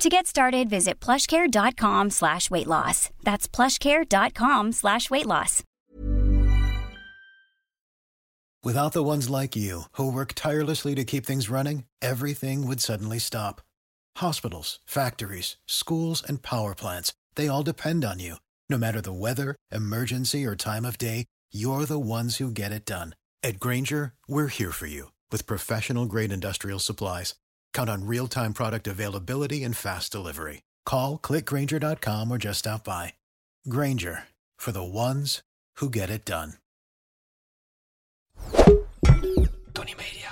To get started, visit plushcare.com slash weight loss. That's plushcare.com slash weight loss. Without the ones like you, who work tirelessly to keep things running, everything would suddenly stop. Hospitals, factories, schools, and power plants, they all depend on you. No matter the weather, emergency, or time of day, you're the ones who get it done. At Granger, we're here for you with professional grade industrial supplies. Count on real time product availability and fast delivery. Call clickgranger.com or just stop by. Granger for the ones who get it done. Tony Media.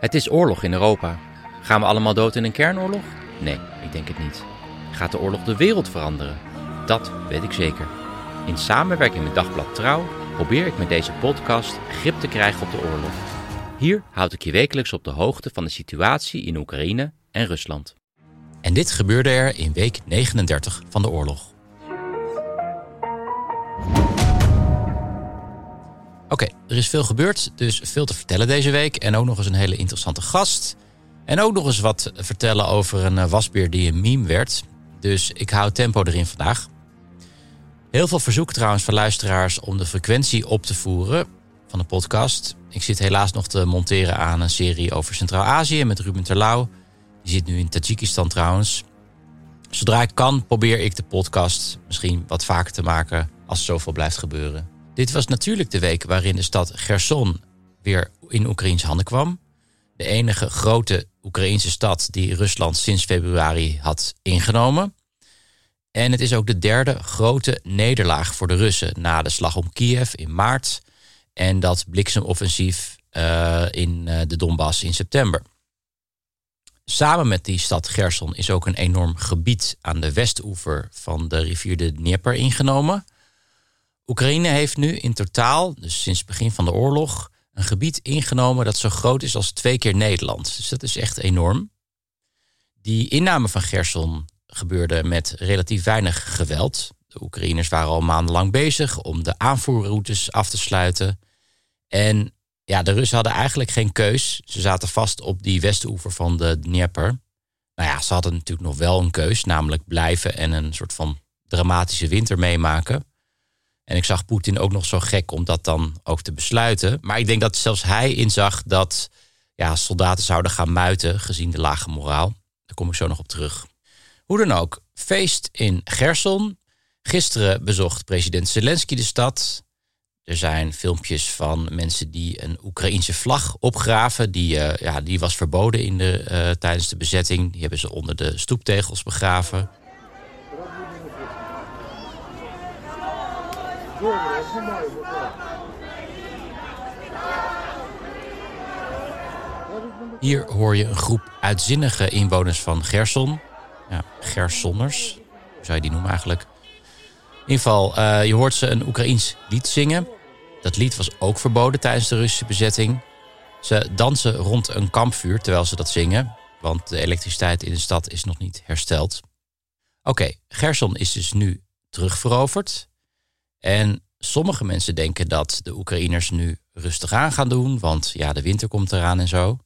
Het is oorlog in Europa. Gaan we allemaal dood in een kernoorlog? Nee, ik denk het niet. Gaat de oorlog de wereld veranderen? Dat weet ik zeker. In samenwerking met Dagblad Trouw probeer ik met deze podcast grip te krijgen op de oorlog. Hier houd ik je wekelijks op de hoogte van de situatie in Oekraïne en Rusland. En dit gebeurde er in week 39 van de oorlog. Oké, er is veel gebeurd, dus veel te vertellen deze week. En ook nog eens een hele interessante gast. En ook nog eens wat vertellen over een wasbeer die een meme werd. Dus ik hou tempo erin vandaag. Heel veel verzoek trouwens van luisteraars om de frequentie op te voeren van de podcast. Ik zit helaas nog te monteren aan een serie over Centraal-Azië met Ruben Terlouw. Die zit nu in Tajikistan trouwens. Zodra ik kan, probeer ik de podcast misschien wat vaker te maken als zoveel blijft gebeuren. Dit was natuurlijk de week waarin de stad Gerson weer in Oekraïns handen kwam. De enige grote Oekraïnse stad die Rusland sinds februari had ingenomen. En het is ook de derde grote nederlaag voor de Russen na de slag om Kiev in maart en dat bliksemoffensief uh, in uh, de Donbass in september. Samen met die stad Gerson is ook een enorm gebied aan de westoever van de rivier de Dnieper ingenomen. Oekraïne heeft nu in totaal, dus sinds het begin van de oorlog, een gebied ingenomen dat zo groot is als twee keer Nederland. Dus dat is echt enorm. Die inname van Gerson gebeurde met relatief weinig geweld. De Oekraïners waren al maandenlang bezig om de aanvoerroutes af te sluiten. En ja, de Russen hadden eigenlijk geen keus. Ze zaten vast op die westenoever van de Dnieper. Nou ja, ze hadden natuurlijk nog wel een keus, namelijk blijven en een soort van dramatische winter meemaken. En ik zag Poetin ook nog zo gek om dat dan ook te besluiten. Maar ik denk dat zelfs hij inzag dat ja, soldaten zouden gaan muiten, gezien de lage moraal. Daar kom ik zo nog op terug. Hoe dan ook, feest in Gerson. Gisteren bezocht president Zelensky de stad. Er zijn filmpjes van mensen die een Oekraïense vlag opgraven. Die, uh, ja, die was verboden in de, uh, tijdens de bezetting. Die hebben ze onder de stoeptegels begraven. Hier hoor je een groep uitzinnige inwoners van Gerson. Ja, Gersonners, hoe zou je die noemen eigenlijk? Ieder geval, uh, je hoort ze een Oekraïens lied zingen. Dat lied was ook verboden tijdens de Russische bezetting. Ze dansen rond een kampvuur terwijl ze dat zingen, want de elektriciteit in de stad is nog niet hersteld. Oké, Gerson is dus nu terugveroverd. En sommige mensen denken dat de Oekraïners nu rustig aan gaan doen, want ja, de winter komt eraan en zo.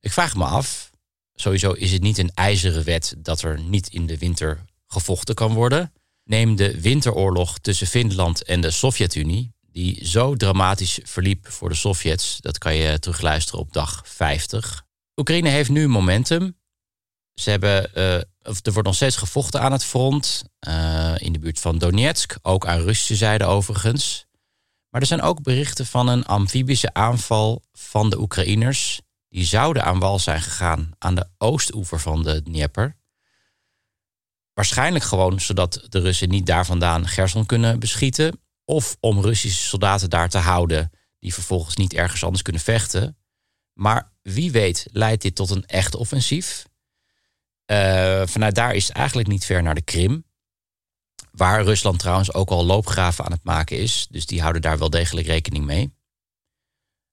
Ik vraag me af, sowieso is het niet een ijzeren wet dat er niet in de winter gevochten kan worden. Neem de winteroorlog tussen Finland en de Sovjet-Unie, die zo dramatisch verliep voor de Sovjets. Dat kan je terugluisteren op dag 50. Oekraïne heeft nu momentum. Ze hebben, uh, er wordt nog steeds gevochten aan het front, uh, in de buurt van Donetsk, ook aan Russische zijde overigens. Maar er zijn ook berichten van een amfibische aanval van de Oekraïners. Die zouden aan wal zijn gegaan aan de oostoever van de Dnieper. Waarschijnlijk gewoon zodat de Russen niet daar vandaan Gerson kunnen beschieten. Of om Russische soldaten daar te houden die vervolgens niet ergens anders kunnen vechten. Maar wie weet leidt dit tot een echt offensief. Uh, vanuit daar is het eigenlijk niet ver naar de Krim. Waar Rusland trouwens ook al loopgraven aan het maken is. Dus die houden daar wel degelijk rekening mee.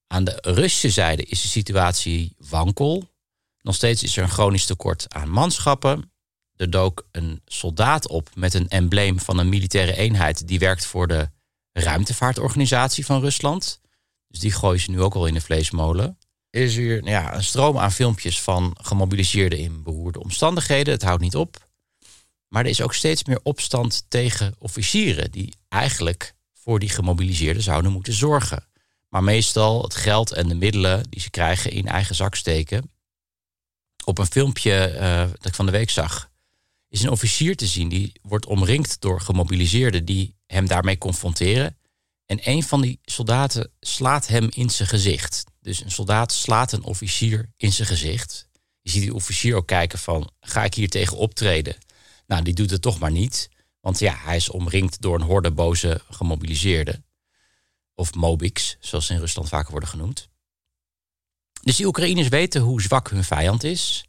Aan de Russische zijde is de situatie wankel. Nog steeds is er een chronisch tekort aan manschappen. Er dook een soldaat op met een embleem van een militaire eenheid die werkt voor de ruimtevaartorganisatie van Rusland. Dus die gooien ze nu ook al in de vleesmolen. Is er nou ja, een stroom aan filmpjes van gemobiliseerden in beroerde omstandigheden. Het houdt niet op. Maar er is ook steeds meer opstand tegen officieren die eigenlijk voor die gemobiliseerden zouden moeten zorgen. Maar meestal het geld en de middelen die ze krijgen in eigen zak steken. Op een filmpje uh, dat ik van de week zag, is een officier te zien die wordt omringd door gemobiliseerden die hem daarmee confronteren. En een van die soldaten slaat hem in zijn gezicht. Dus een soldaat slaat een officier in zijn gezicht. Je ziet die officier ook kijken van, ga ik hier tegen optreden? Nou, die doet het toch maar niet. Want ja, hij is omringd door een horde boze gemobiliseerden. Of mobiks, zoals ze in Rusland vaker worden genoemd. Dus die Oekraïners weten hoe zwak hun vijand is.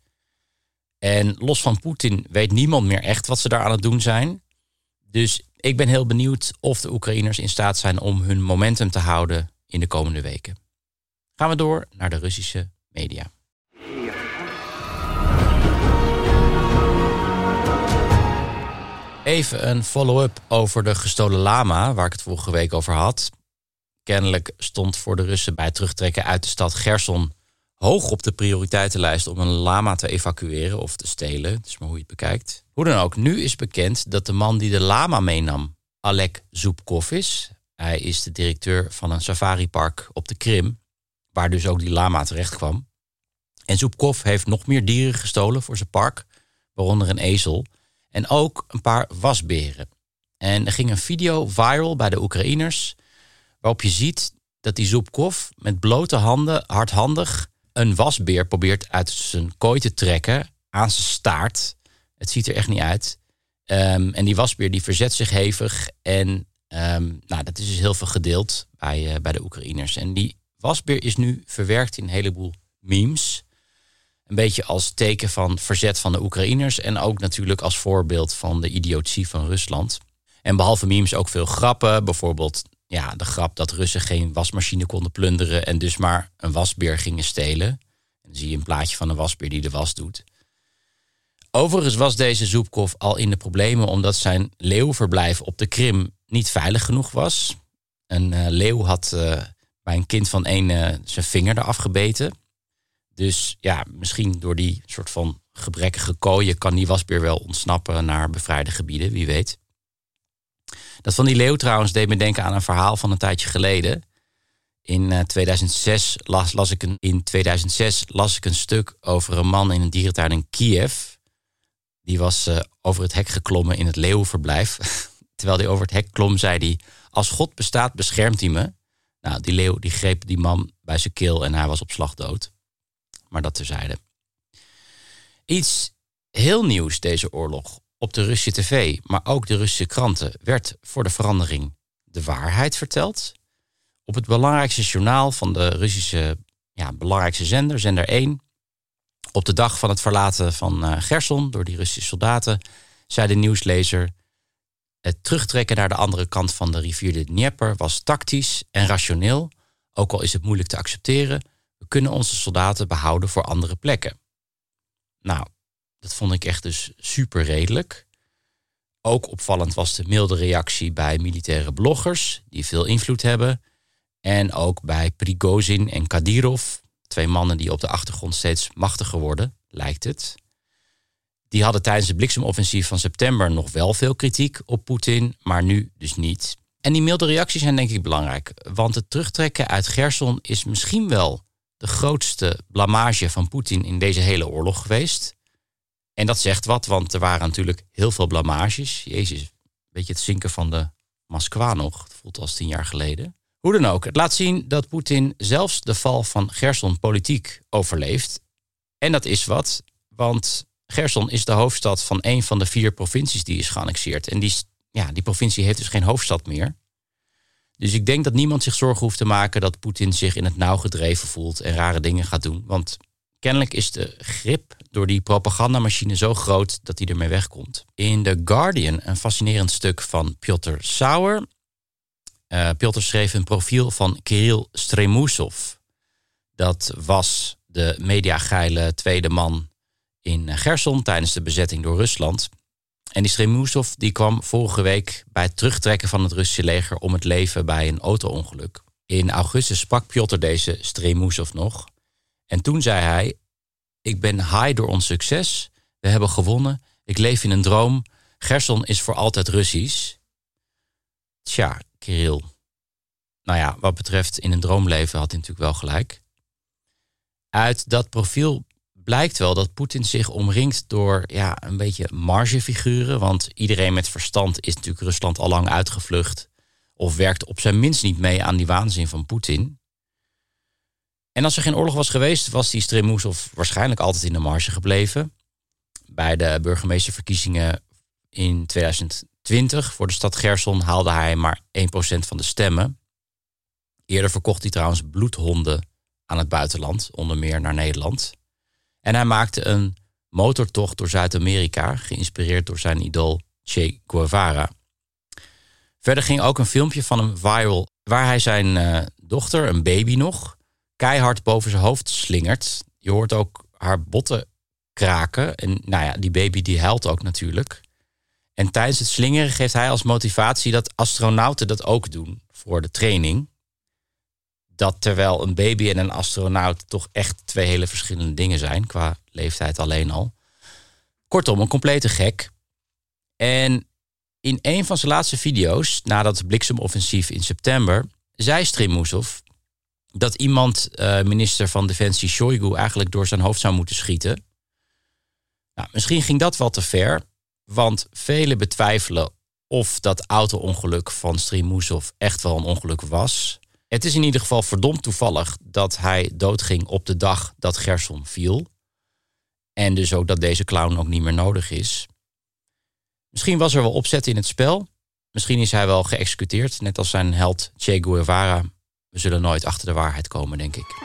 En los van Poetin weet niemand meer echt wat ze daar aan het doen zijn. Dus ik ben heel benieuwd of de Oekraïners in staat zijn om hun momentum te houden in de komende weken. Gaan we door naar de Russische media. Even een follow-up over de gestolen lama, waar ik het vorige week over had. Kennelijk stond voor de Russen bij het terugtrekken uit de stad Gerson hoog op de prioriteitenlijst om een lama te evacueren of te stelen. Dat is maar hoe je het bekijkt. Hoe dan ook, nu is bekend dat de man die de lama meenam, Alek Zubkov is. Hij is de directeur van een safaripark op de Krim, waar dus ook die lama terecht kwam. En Zubkov heeft nog meer dieren gestolen voor zijn park, waaronder een ezel en ook een paar wasberen. En er ging een video viral bij de Oekraïners, waarop je ziet dat die Zubkov met blote handen hardhandig een wasbeer probeert uit zijn kooi te trekken aan zijn staart. Het ziet er echt niet uit. Ehm, en die wasbeer die verzet zich hevig. En um, nou, dat is dus heel veel gedeeld bij, uh, bij de Oekraïners. En die wasbeer is nu verwerkt in een heleboel memes. Een beetje als teken van verzet van de Oekraïners. En ook natuurlijk als voorbeeld van de idiotie van Rusland. En behalve memes ook veel grappen. Bijvoorbeeld ja, de grap dat Russen geen wasmachine konden plunderen en dus maar een wasbeer gingen stelen. En dan zie je een plaatje van een wasbeer die de was doet. Overigens was deze Zoepkov al in de problemen omdat zijn leeuwverblijf op de Krim niet veilig genoeg was. Een uh, leeuw had uh, bij een kind van één uh, zijn vinger eraf gebeten. Dus ja, misschien door die soort van gebrekkige kooien kan die wasbeer wel ontsnappen naar bevrijde gebieden, wie weet. Dat van die leeuw trouwens deed me denken aan een verhaal van een tijdje geleden. In 2006 eh, las, las ik een, in 2006 las ik een stuk over een man in een dierentuin in Kiev. Die was uh, over het hek geklommen in het leeuwverblijf. Terwijl hij over het hek klom, zei hij: Als God bestaat, beschermt hij me. Nou, die leeuw die greep die man bij zijn keel en hij was op slag dood. Maar dat terzijde. Iets heel nieuws deze oorlog op de Russische tv, maar ook de Russische kranten, werd voor de verandering de waarheid verteld. Op het belangrijkste journaal van de Russische ja, belangrijkste zender, zender 1, op de dag van het verlaten van uh, Gerson door die Russische soldaten, zei de nieuwslezer: Het terugtrekken naar de andere kant van de rivier de Dnieper was tactisch en rationeel, ook al is het moeilijk te accepteren. We kunnen onze soldaten behouden voor andere plekken. Nou, dat vond ik echt dus super redelijk. Ook opvallend was de milde reactie bij militaire bloggers die veel invloed hebben. En ook bij Prigozhin en Kadyrov, twee mannen die op de achtergrond steeds machtiger worden, lijkt het. Die hadden tijdens het bliksemoffensief van september nog wel veel kritiek op Poetin, maar nu dus niet. En die milde reacties zijn denk ik belangrijk, want het terugtrekken uit Gerson is misschien wel de grootste blamage van Poetin in deze hele oorlog geweest. En dat zegt wat, want er waren natuurlijk heel veel blamages. Jezus, weet je het zinken van de Moskwa nog? Het voelt als tien jaar geleden. Hoe dan ook, het laat zien dat Poetin zelfs de val van Gerson politiek overleeft. En dat is wat, want Gerson is de hoofdstad van een van de vier provincies die is geannexeerd. En die, ja, die provincie heeft dus geen hoofdstad meer. Dus ik denk dat niemand zich zorgen hoeft te maken dat Poetin zich in het nauw gedreven voelt en rare dingen gaat doen. Want Kennelijk is de grip door die propagandamachine zo groot dat hij ermee wegkomt. In The Guardian een fascinerend stuk van Piotr Sauer. Uh, Piotr schreef een profiel van Kirill Stremusov. Dat was de mediageile tweede man in Gerson tijdens de bezetting door Rusland. En die Stremusov die kwam vorige week bij het terugtrekken van het Russische leger om het leven bij een auto-ongeluk. In augustus sprak Piotr deze Stremusov nog. En toen zei hij: Ik ben high door ons succes. We hebben gewonnen. Ik leef in een droom. Gerson is voor altijd Russisch. Tja, Kirill. Nou ja, wat betreft in een droomleven had hij natuurlijk wel gelijk. Uit dat profiel blijkt wel dat Poetin zich omringt door ja, een beetje margefiguren. Want iedereen met verstand is natuurlijk Rusland al lang uitgevlucht. Of werkt op zijn minst niet mee aan die waanzin van Poetin. En als er geen oorlog was geweest, was die Stremusov waarschijnlijk altijd in de marge gebleven. Bij de burgemeesterverkiezingen in 2020 voor de stad Gerson haalde hij maar 1% van de stemmen. Eerder verkocht hij trouwens bloedhonden aan het buitenland, onder meer naar Nederland. En hij maakte een motortocht door Zuid-Amerika, geïnspireerd door zijn idool Che Guevara. Verder ging ook een filmpje van hem viral, waar hij zijn uh, dochter, een baby nog, keihard boven zijn hoofd slingert. Je hoort ook haar botten kraken. En nou ja, die baby die huilt ook natuurlijk. En tijdens het slingeren geeft hij als motivatie dat astronauten dat ook doen voor de training. Dat terwijl een baby en een astronaut toch echt twee hele verschillende dingen zijn, qua leeftijd alleen al. Kortom, een complete gek. En in een van zijn laatste video's, nadat het bliksemoffensief in september, zei Stremusov dat iemand, uh, minister van Defensie Shoigu, eigenlijk door zijn hoofd zou moeten schieten. Nou, misschien ging dat wel te ver, want velen betwijfelen of dat auto-ongeluk van Stremusov echt wel een ongeluk was. Het is in ieder geval verdomd toevallig dat hij doodging op de dag dat Gerson viel. En dus ook dat deze clown ook niet meer nodig is. Misschien was er wel opzet in het spel. Misschien is hij wel geëxecuteerd, net als zijn held Che Guevara. Zullen nooit achter de waarheid komen, denk ik.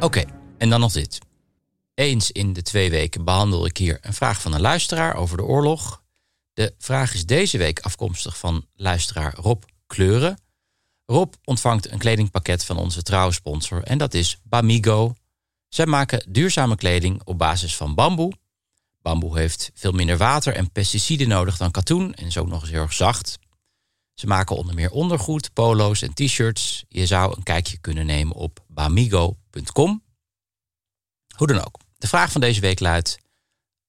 Oké, en dan nog dit. Eens in de twee weken behandel ik hier een vraag van een luisteraar over de oorlog. De vraag is deze week afkomstig van luisteraar Rob Kleuren. Rob ontvangt een kledingpakket van onze trouwsponsor en dat is Bamigo. Zij maken duurzame kleding op basis van bamboe. Bamboe heeft veel minder water en pesticiden nodig dan katoen en is ook nog eens heel erg zacht. Ze maken onder meer ondergoed, polo's en t-shirts. Je zou een kijkje kunnen nemen op bamigo.com. Hoe dan ook. De vraag van deze week luidt: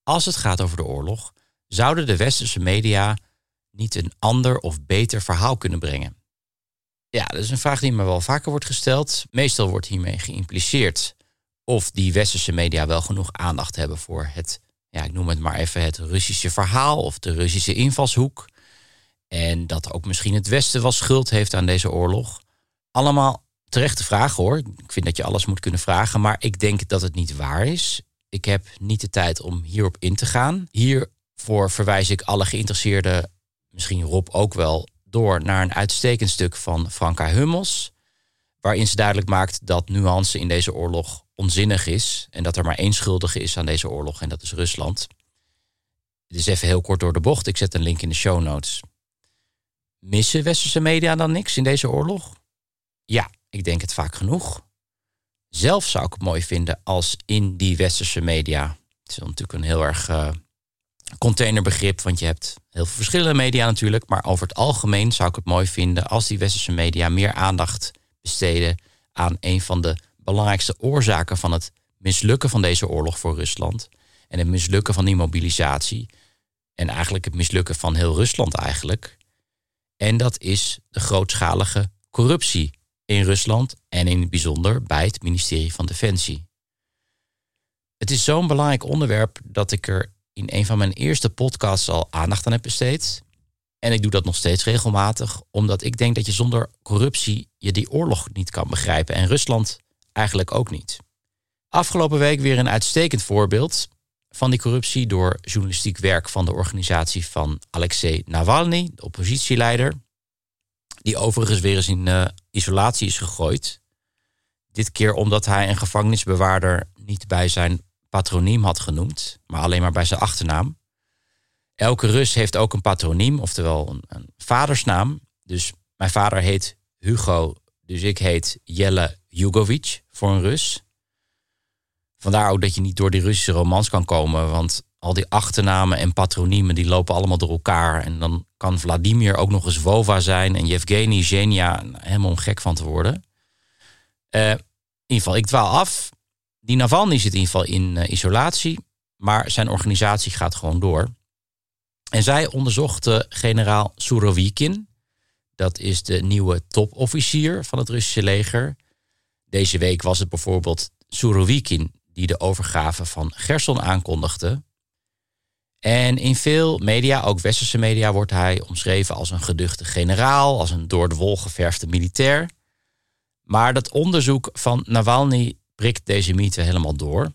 Als het gaat over de oorlog, zouden de westerse media niet een ander of beter verhaal kunnen brengen? Ja, dat is een vraag die me wel vaker wordt gesteld. Meestal wordt hiermee geïmpliceerd of die westerse media wel genoeg aandacht hebben voor het, ja, ik noem het maar even het Russische verhaal of de Russische invalshoek. En dat ook misschien het Westen wel schuld heeft aan deze oorlog. Allemaal terechte vragen hoor. Ik vind dat je alles moet kunnen vragen, maar ik denk dat het niet waar is. Ik heb niet de tijd om hierop in te gaan. Hiervoor verwijs ik alle geïnteresseerden, misschien Rob ook wel, door naar een uitstekend stuk van Franka Hummels. Waarin ze duidelijk maakt dat nuance in deze oorlog onzinnig is. En dat er maar één schuldige is aan deze oorlog en dat is Rusland. Is even heel kort door de bocht. Ik zet een link in de show notes. Missen westerse media dan niks in deze oorlog? Ja, ik denk het vaak genoeg. Zelf zou ik het mooi vinden als in die westerse media. Het is natuurlijk een heel erg uh, containerbegrip, want je hebt heel veel verschillende media natuurlijk. Maar over het algemeen zou ik het mooi vinden als die westerse media meer aandacht besteden aan een van de belangrijkste oorzaken van het mislukken van deze oorlog voor Rusland. En het mislukken van die mobilisatie. En eigenlijk het mislukken van heel Rusland eigenlijk. En dat is de grootschalige corruptie in Rusland en in het bijzonder bij het ministerie van Defensie. Het is zo'n belangrijk onderwerp dat ik er in een van mijn eerste podcasts al aandacht aan heb besteed. En ik doe dat nog steeds regelmatig, omdat ik denk dat je zonder corruptie je die oorlog niet kan begrijpen en Rusland eigenlijk ook niet. Afgelopen week weer een uitstekend voorbeeld van die corruptie door journalistiek werk van de organisatie van Alexei Navalny, de oppositieleider, die overigens weer eens in uh, isolatie is gegooid. Dit keer omdat hij een gevangenisbewaarder niet bij zijn patroniem had genoemd, maar alleen maar bij zijn achternaam. Elke Rus heeft ook een patroniem, oftewel een, een vadersnaam. Dus mijn vader heet Hugo, dus ik heet Jelle Jugovic voor een Rus. Vandaar ook dat je niet door die Russische romans kan komen, want al die achternamen en patroniemen die lopen allemaal door elkaar. En dan kan Vladimir ook nog eens Vova zijn en Yevgeny, Zhenya, helemaal om gek van te worden. Uh, in ieder geval, ik dwaal af. Die Navalny zit in ieder geval in uh, isolatie, maar zijn organisatie gaat gewoon door. En zij onderzochten generaal Surovikin. Dat is de nieuwe topofficier van het Russische leger. Deze week was het bijvoorbeeld Surovikin die de overgave van Gerson aankondigde. En in veel media, ook westerse media, wordt hij omschreven als een geduchte generaal, als een door de wol geverfde militair. Maar dat onderzoek van Navalny prikt deze mythe helemaal door.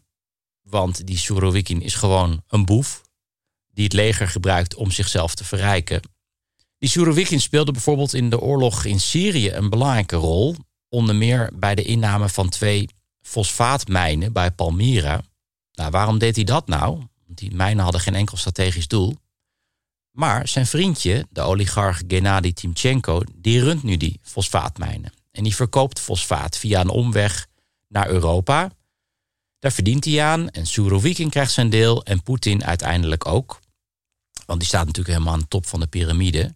Want die Surovikin is gewoon een boef die het leger gebruikt om zichzelf te verrijken. Die Surovikin speelde bijvoorbeeld in de oorlog in Syrië een belangrijke rol. Onder meer bij de inname van twee fosfaatmijnen bij Palmyra. Nou, waarom deed hij dat nou? Die mijnen hadden geen enkel strategisch doel. Maar zijn vriendje, de oligarch Gennady Timchenko, die runt nu die fosfaatmijnen. En die verkoopt fosfaat via een omweg naar Europa. Daar verdient hij aan en Surovikin krijgt zijn deel en Poetin uiteindelijk ook. Want die staat natuurlijk helemaal aan de top van de piramide.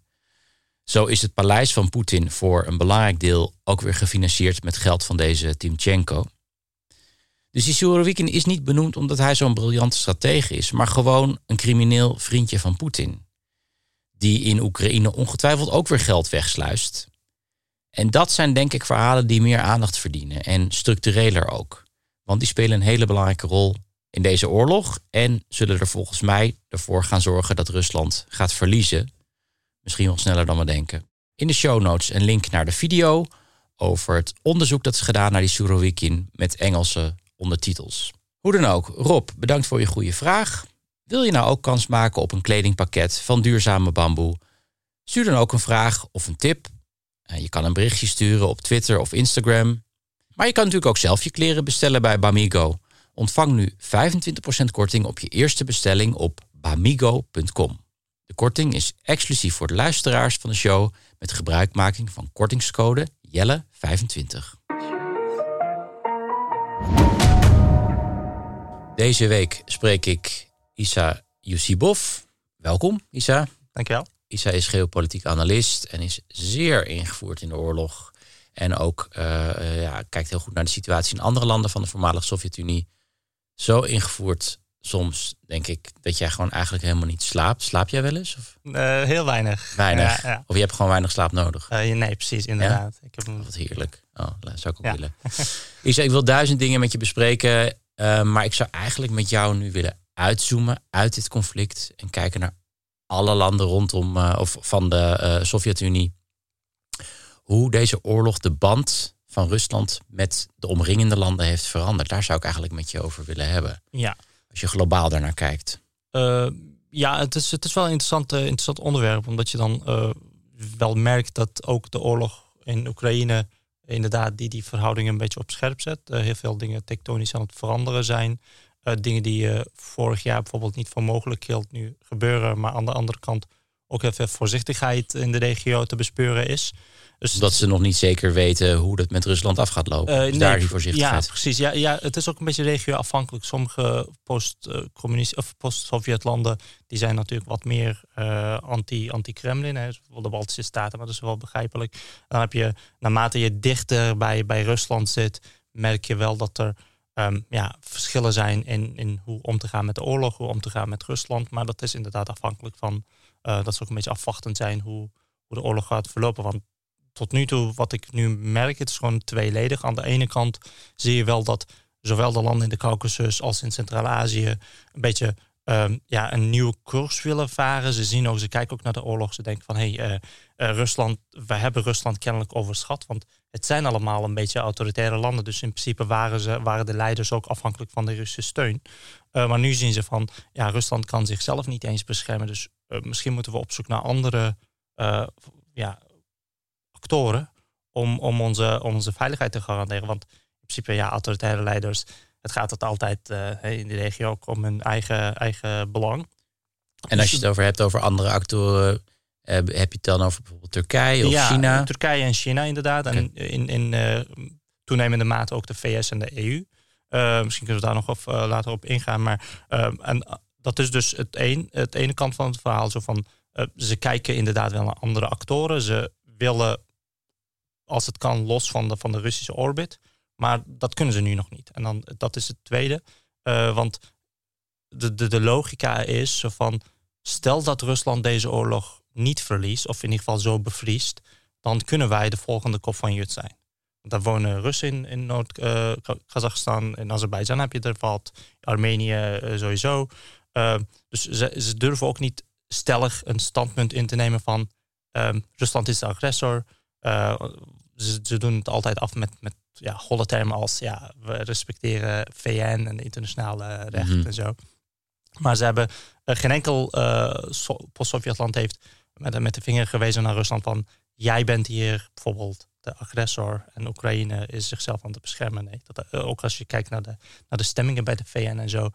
Zo is het paleis van Poetin voor een belangrijk deel ook weer gefinancierd met geld van deze Timchenko. Dus die Surovikin is niet benoemd omdat hij zo'n briljante stratege is, maar gewoon een crimineel vriendje van Poetin. Die in Oekraïne ongetwijfeld ook weer geld wegsluist. En dat zijn denk ik verhalen die meer aandacht verdienen en structureler ook. Want die spelen een hele belangrijke rol in deze oorlog en zullen er volgens mij ervoor gaan zorgen dat Rusland gaat verliezen. Misschien wel sneller dan we denken. In de show notes een link naar de video over het onderzoek dat is gedaan naar die Surovikin met Engelse ondertitels. Hoe dan ook, Rob, bedankt voor je goede vraag. Wil je nou ook kans maken op een kledingpakket van duurzame bamboe? Stuur dan ook een vraag of een tip. Eh, je kan een berichtje sturen op Twitter of Instagram. Maar je kan natuurlijk ook zelf je kleren bestellen bij Bamigo. Ontvang nu 25% korting op je eerste bestelling op bamigo.com. De korting is exclusief voor de luisteraars van de show met gebruikmaking van kortingscode Jelle25. Deze week spreek ik Isa Yusibov. Welkom, Isa. Dankjewel. Isa is geopolitiek analist en is zeer ingevoerd in de oorlog. En ook uh, ja, kijkt heel goed naar de situatie in andere landen van de voormalige Sovjet-Unie. Zo ingevoerd soms, denk ik, dat jij gewoon eigenlijk helemaal niet slaapt. Slaap jij wel eens? Of? Uh, heel weinig. Weinig? Ja, ja. Of je hebt gewoon weinig slaap nodig? Uh, nee, precies, inderdaad. Ik heb een... Wat heerlijk. Oh, dat zou ik ook willen. Isa, ik wil duizend dingen met je bespreken. Uh, maar ik zou eigenlijk met jou nu willen uitzoomen uit dit conflict. En kijken naar alle landen rondom of van de Sovjet-Unie. Hoe deze oorlog de band van Rusland met de omringende landen heeft veranderd. Daar zou ik eigenlijk met je over willen hebben. Ja. Als je globaal daarnaar kijkt. Ja, het is, het is wel een interessant, interessant onderwerp. Omdat je dan wel merkt dat ook de oorlog in Oekraïne inderdaad die, die verhoudingen een beetje op scherp zet. heel veel dingen tektonisch aan het veranderen zijn. dingen die je vorig jaar bijvoorbeeld niet voor mogelijk hield, nu gebeuren. Maar aan de andere kant ook veel voorzichtigheid in de regio te bespeuren is. Dus dat ze nog niet zeker weten hoe dat met Rusland af gaat lopen. Uh, dus nee, daar die voorzichtigheid. Ja, precies. Ja, ja, het is ook een beetje regioafhankelijk. Sommige post-communist of post-Sovjet landen die zijn natuurlijk wat meer uh, anti, anti-Kremlin. Bijvoorbeeld de Baltische Staten, maar dat is wel begrijpelijk. Dan heb je, naarmate je dichter bij, bij Rusland zit, merk je wel dat er um, ja, verschillen zijn in, in hoe om te gaan met de oorlog, hoe om te gaan met Rusland. Maar dat is inderdaad afhankelijk van uh, dat ze ook een beetje afwachtend zijn hoe, hoe de oorlog gaat verlopen. Want tot nu toe, wat ik nu merk, het is gewoon tweeledig. Aan de ene kant zie je wel dat zowel de landen in de Caucasus als in Centraal-Azië een beetje um, ja, een nieuwe koers willen varen. Ze zien ook, ze kijken ook naar de oorlog. Ze denken van hé, hey, uh, uh, Rusland, we hebben Rusland kennelijk overschat. Want het zijn allemaal een beetje autoritaire landen. Dus in principe waren, ze, waren de leiders ook afhankelijk van de Russische steun. Maar nu zien ze van ja, Rusland kan zichzelf niet eens beschermen. Dus misschien moeten we op zoek naar andere ja, actoren om, om, onze, om onze veiligheid te garanderen. Want in principe ja, autoritaire leiders, het gaat het altijd in de regio ook om hun eigen, eigen belang. En als je het over hebt over andere actoren, heb je het dan over bijvoorbeeld Turkije of ja, China? Turkije en China inderdaad. En in, in toenemende mate ook de VS en de EU. Uh, misschien kunnen we daar nog op, later op ingaan. Maar en dat is dus het, een, het ene kant van het verhaal. Zo van, uh, ze kijken inderdaad wel naar andere actoren. Ze willen, als het kan, los van de, van de Russische orbit. Maar dat kunnen ze nu nog niet. En dan, dat is het tweede. Uh, want de, de, de logica is zo van, stel dat Rusland deze oorlog niet verliest, of in ieder geval zo bevriest, dan kunnen wij de volgende kop van Jut zijn. Daar wonen Russen in, in Noord-Kazachstan. Uh, in Azerbeidzjan heb je er wat. Armenië sowieso. Ehm, dus ze, ze, durven ook niet stellig een standpunt in te nemen van ehm, Rusland is de agressor. Uh, ze, ze, doen het altijd af met, met ja, holle termen als ja, we respecteren VN en internationale recht mhm. en zo. Maar ze hebben uh, geen enkel uh, post-Sovjetland heeft met, met de vinger gewezen naar Rusland van jij bent hier bijvoorbeeld de agressor en Oekraïne is zichzelf aan het beschermen. Nee, dat, ook als je kijkt naar de, naar de stemmingen bij de VN en zo,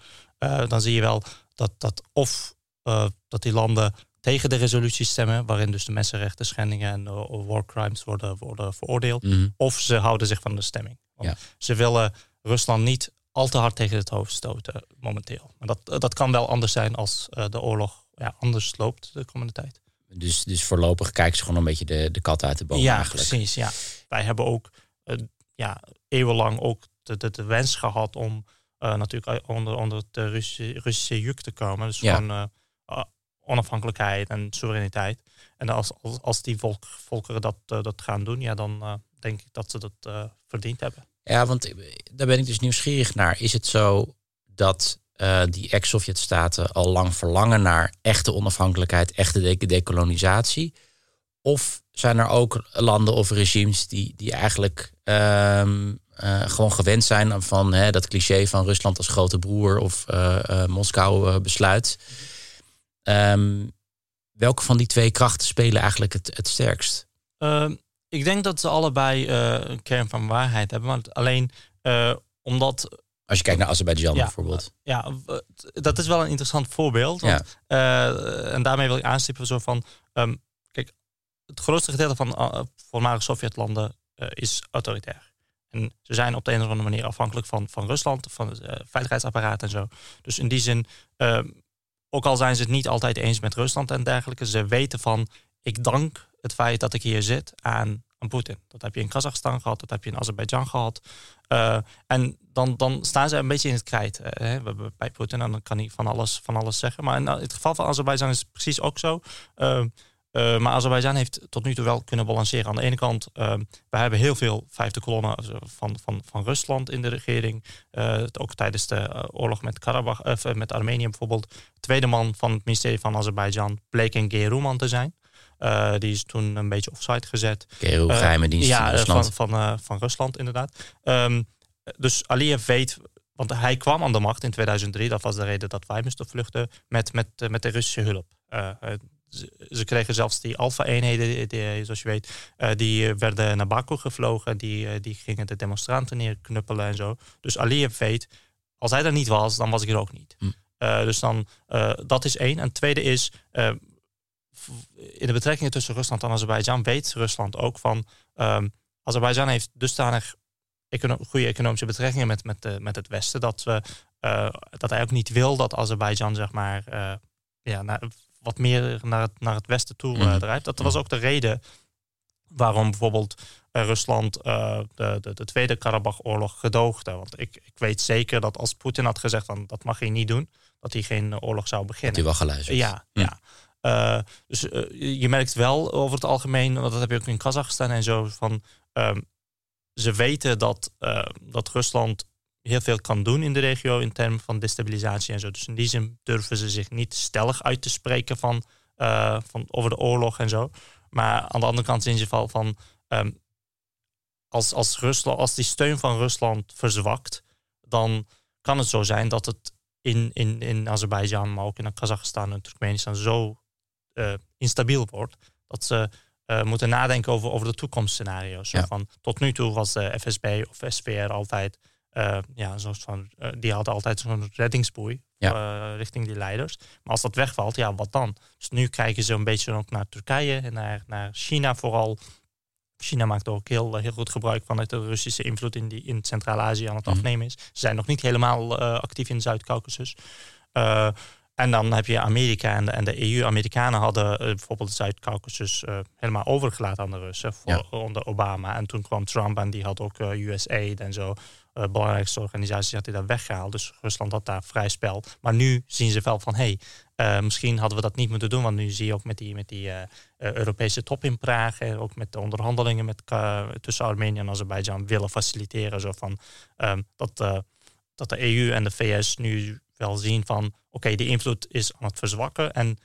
dan zie je wel dat, dat of uh, dat die landen tegen de resoluties stemmen, waarin dus de mensenrechten schendingen en uh, war crimes worden, worden veroordeeld, mhm. of ze houden zich van de stemming. Want Ze willen Rusland niet al te hard tegen het hoofd stoten momenteel. Maar dat, dat kan wel anders zijn als de oorlog ja, anders loopt de komende tijd. Dus, dus voorlopig kijken ze gewoon een beetje de, de kat uit de boom ja, eigenlijk. precies. Ja. Wij hebben ook ja, eeuwenlang ook de, de, de wens gehad om uh, natuurlijk onder, onder het Russische, Russische juk te komen. Dus ja. gewoon uh, onafhankelijkheid en soevereiniteit. En als, als, als die volk, volkeren dat, dat gaan doen, ja, dan denk ik dat ze dat verdiend hebben. Ja, want daar ben ik dus nieuwsgierig naar. Is het zo dat die ex-Sovjet-staten al lang verlangen naar echte onafhankelijkheid, echte de decolonisatie? Of zijn er ook landen of regimes die, die eigenlijk um, uh, gewoon gewend zijn van hè, dat cliché van Rusland als grote broer of uh, Moskou besluit. Um, welke van die twee krachten spelen eigenlijk het, het sterkst? Ehm, ik denk dat ze allebei een kern van waarheid hebben. Maar alleen omdat. Als je kijkt naar Azerbeidzjan ja, bijvoorbeeld. Ja, dat is wel een interessant voorbeeld. Want, ja. en daarmee wil ik aanstippen zo van. Um, kijk, het grootste gedeelte van voormalige Sovjetlanden is autoritair. En ze zijn op de een of andere manier afhankelijk van, van Rusland, van het uh, veiligheidsapparaat en zo. Dus in die zin, uh, ook al zijn ze het niet altijd eens met Rusland en dergelijke, ze weten van, ik dank het feit dat ik hier zit aan, Poetin. Dat heb je in Kazachstan gehad, dat heb je in Azerbeidzjan gehad. Uh, en dan, dan staan ze een beetje in het krijt hè, bij Poetin. En dan kan hij van alles, van alles zeggen. Maar in het geval van Azerbeidzjan is het precies ook zo. Maar Azerbeidzjan heeft tot nu toe wel kunnen balanceren. Aan de ene kant, uh, we hebben heel veel vijfde kolonnen van, van, van Rusland in de regering. Ook tijdens de oorlog met, Karabach, met Armenië bijvoorbeeld. Tweede man van het ministerie van Azerbeidzjan bleek een Geruman te zijn. Die is toen een beetje offside gezet. Geru, geheime dienst ja, Rusland. Van, van, van Rusland inderdaad. Um, dus Aliyev weet want hij kwam aan de macht in 2003. Dat was de reden dat wij moesten vluchten met, met, met de Russische hulp. Uh, ze, kregen zelfs die Alpha-eenheden, zoals je weet, uh, die werden naar Baku gevlogen. Die, die gingen de demonstranten neerknuppelen en zo. Dus Aliyev weet, als hij er niet was, dan was ik er ook niet. Hm. Uh, dus dan, dat is één. En het tweede is, in de betrekkingen tussen Rusland en Azerbeidzjan weet Rusland ook van, um, Azerbeidzjan heeft dusdanig econo goede economische betrekkingen met, met, met het Westen, dat, we, dat hij ook niet wil dat Azerbeidzjan, zeg maar, ja, naar, wat meer naar het, naar het westen toe uh, drijft. Dat was ook de reden waarom bijvoorbeeld Rusland de, de, de, Tweede Karabach-oorlog gedoogde. Want ik, ik weet zeker dat als Poetin had gezegd van dat mag je niet doen, dat hij geen oorlog zou beginnen. Dat hij wel geluisterd. Ja, hm. ja. Uh, dus je merkt wel over het algemeen, dat heb je ook in Kazachstan en zo, van um, ze weten dat, dat Rusland heel veel kan doen in de regio in termen van destabilisatie en zo. Dus in die zin durven ze zich niet stellig uit te spreken van, van over de oorlog en zo. Maar aan de andere kant in ieder geval van um, als, als, Rusland, als die steun van Rusland verzwakt, dan kan het zo zijn dat het in, in, in Azerbeidzjan, maar ook in Kazachstan en Turkmenistan zo uh, instabiel wordt dat ze moeten nadenken over, over de toekomstscenario's. Ja. Van, tot nu toe was de FSB of SVR altijd uh, ja, soort van, uh, die had altijd zo'n reddingsboei uh, richting die leiders. Maar als dat wegvalt, ja, wat dan? Dus nu kijken ze een beetje ook naar Turkije en naar, naar China vooral. China maakt ook heel, heel goed gebruik van het de Russische invloed in, die, in Centraal-Azië aan het mhm. afnemen is. Ze zijn nog niet helemaal actief in Zuid-Caucasus. En dan heb je Amerika en de, en de EU. Amerikanen hadden bijvoorbeeld Zuid-Caucasus helemaal overgelaten aan de Russen voor, onder Obama. En toen kwam Trump en die had ook USAID en zo uh, belangrijkste organisaties had hij daar weggehaald. Dus Rusland had daar vrij spel. Maar nu zien ze wel van, hé, hey, uh, misschien hadden we dat niet moeten doen. Want nu zie je ook met die, met die uh, Europese top in Praag... en ook met de onderhandelingen met, tussen Armenië en Azerbeidzjan... willen faciliteren. Zo van, um, dat, dat de EU en de VS nu wel zien van... oké, okay, die invloed is aan het verzwakken. En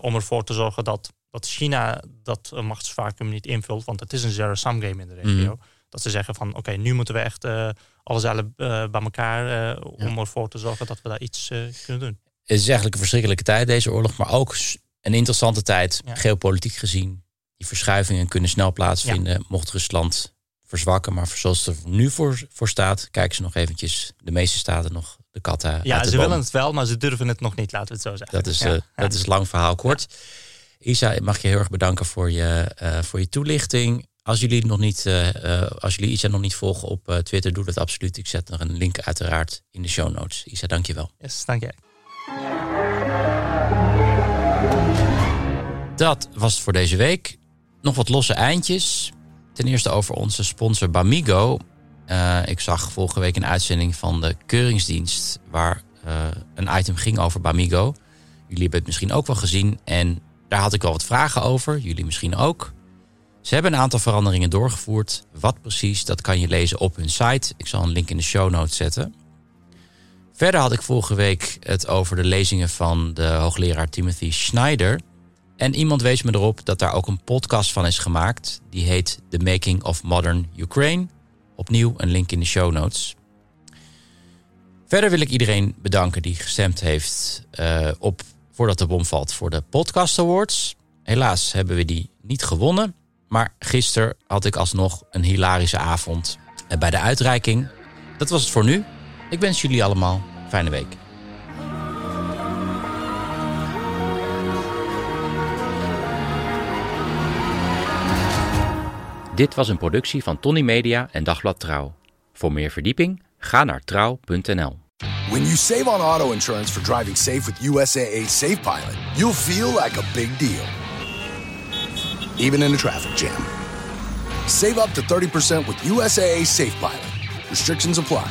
om ervoor te zorgen dat, dat China dat machtsvacuum niet invult... want het is een zero-sum game in de regio... Mm. Dat ze zeggen van oké, nu moeten we echt uh, alles uh, bij elkaar om ervoor te zorgen dat we daar iets kunnen doen. Het is eigenlijk een verschrikkelijke tijd deze oorlog, maar ook een interessante tijd geopolitiek gezien. Die verschuivingen kunnen snel plaatsvinden mocht Rusland verzwakken. Maar zoals het er nu voor, voor staat, kijken ze nog eventjes de meeste staten nog de katten Ja, ze willen het wel, maar ze durven het nog niet, laten we het zo zeggen. Dat is, ja. dat is lang verhaal kort. Isa, mag je heel erg bedanken voor je, voor je toelichting. Als jullie, nog niet, uh, als jullie Isa nog niet volgen op Twitter, doe dat absoluut. Ik zet nog een link uiteraard in de show notes. Isa, dankjewel. Yes, dank jij. Dat was het voor deze week. Nog wat losse eindjes. Ten eerste over onze sponsor Bamigo. Ik zag vorige week een uitzending van de Keuringsdienst... waar een item ging over Bamigo. Jullie hebben het misschien ook wel gezien. En daar had ik wel wat vragen over. Jullie misschien ook. Ze hebben een aantal veranderingen doorgevoerd. Wat precies, dat kan je lezen op hun site. Ik zal een link in de show notes zetten. Verder had ik vorige week het over de lezingen van de hoogleraar Timothy Schneider. En iemand wees me erop dat daar ook een podcast van is gemaakt. Die heet The Making of Modern Ukraine. Opnieuw een link in de show notes. Verder wil ik iedereen bedanken die gestemd heeft uh, op voordat de bom valt voor de Podcast Awards. Helaas hebben we die niet gewonnen. Maar gisteren had ik alsnog een hilarische avond bij de uitreiking. Dat was het voor nu. Ik wens jullie allemaal fijne week. Dit was een productie van Tony Media en Dagblad Trouw. Voor meer verdieping ga naar trouw.nl. When you save on auto insurance for driving safe with USAA Safe Pilot, you'll feel like a big deal. even in a traffic jam. Save up to 30% with USAA Safe Pilot. Restrictions apply.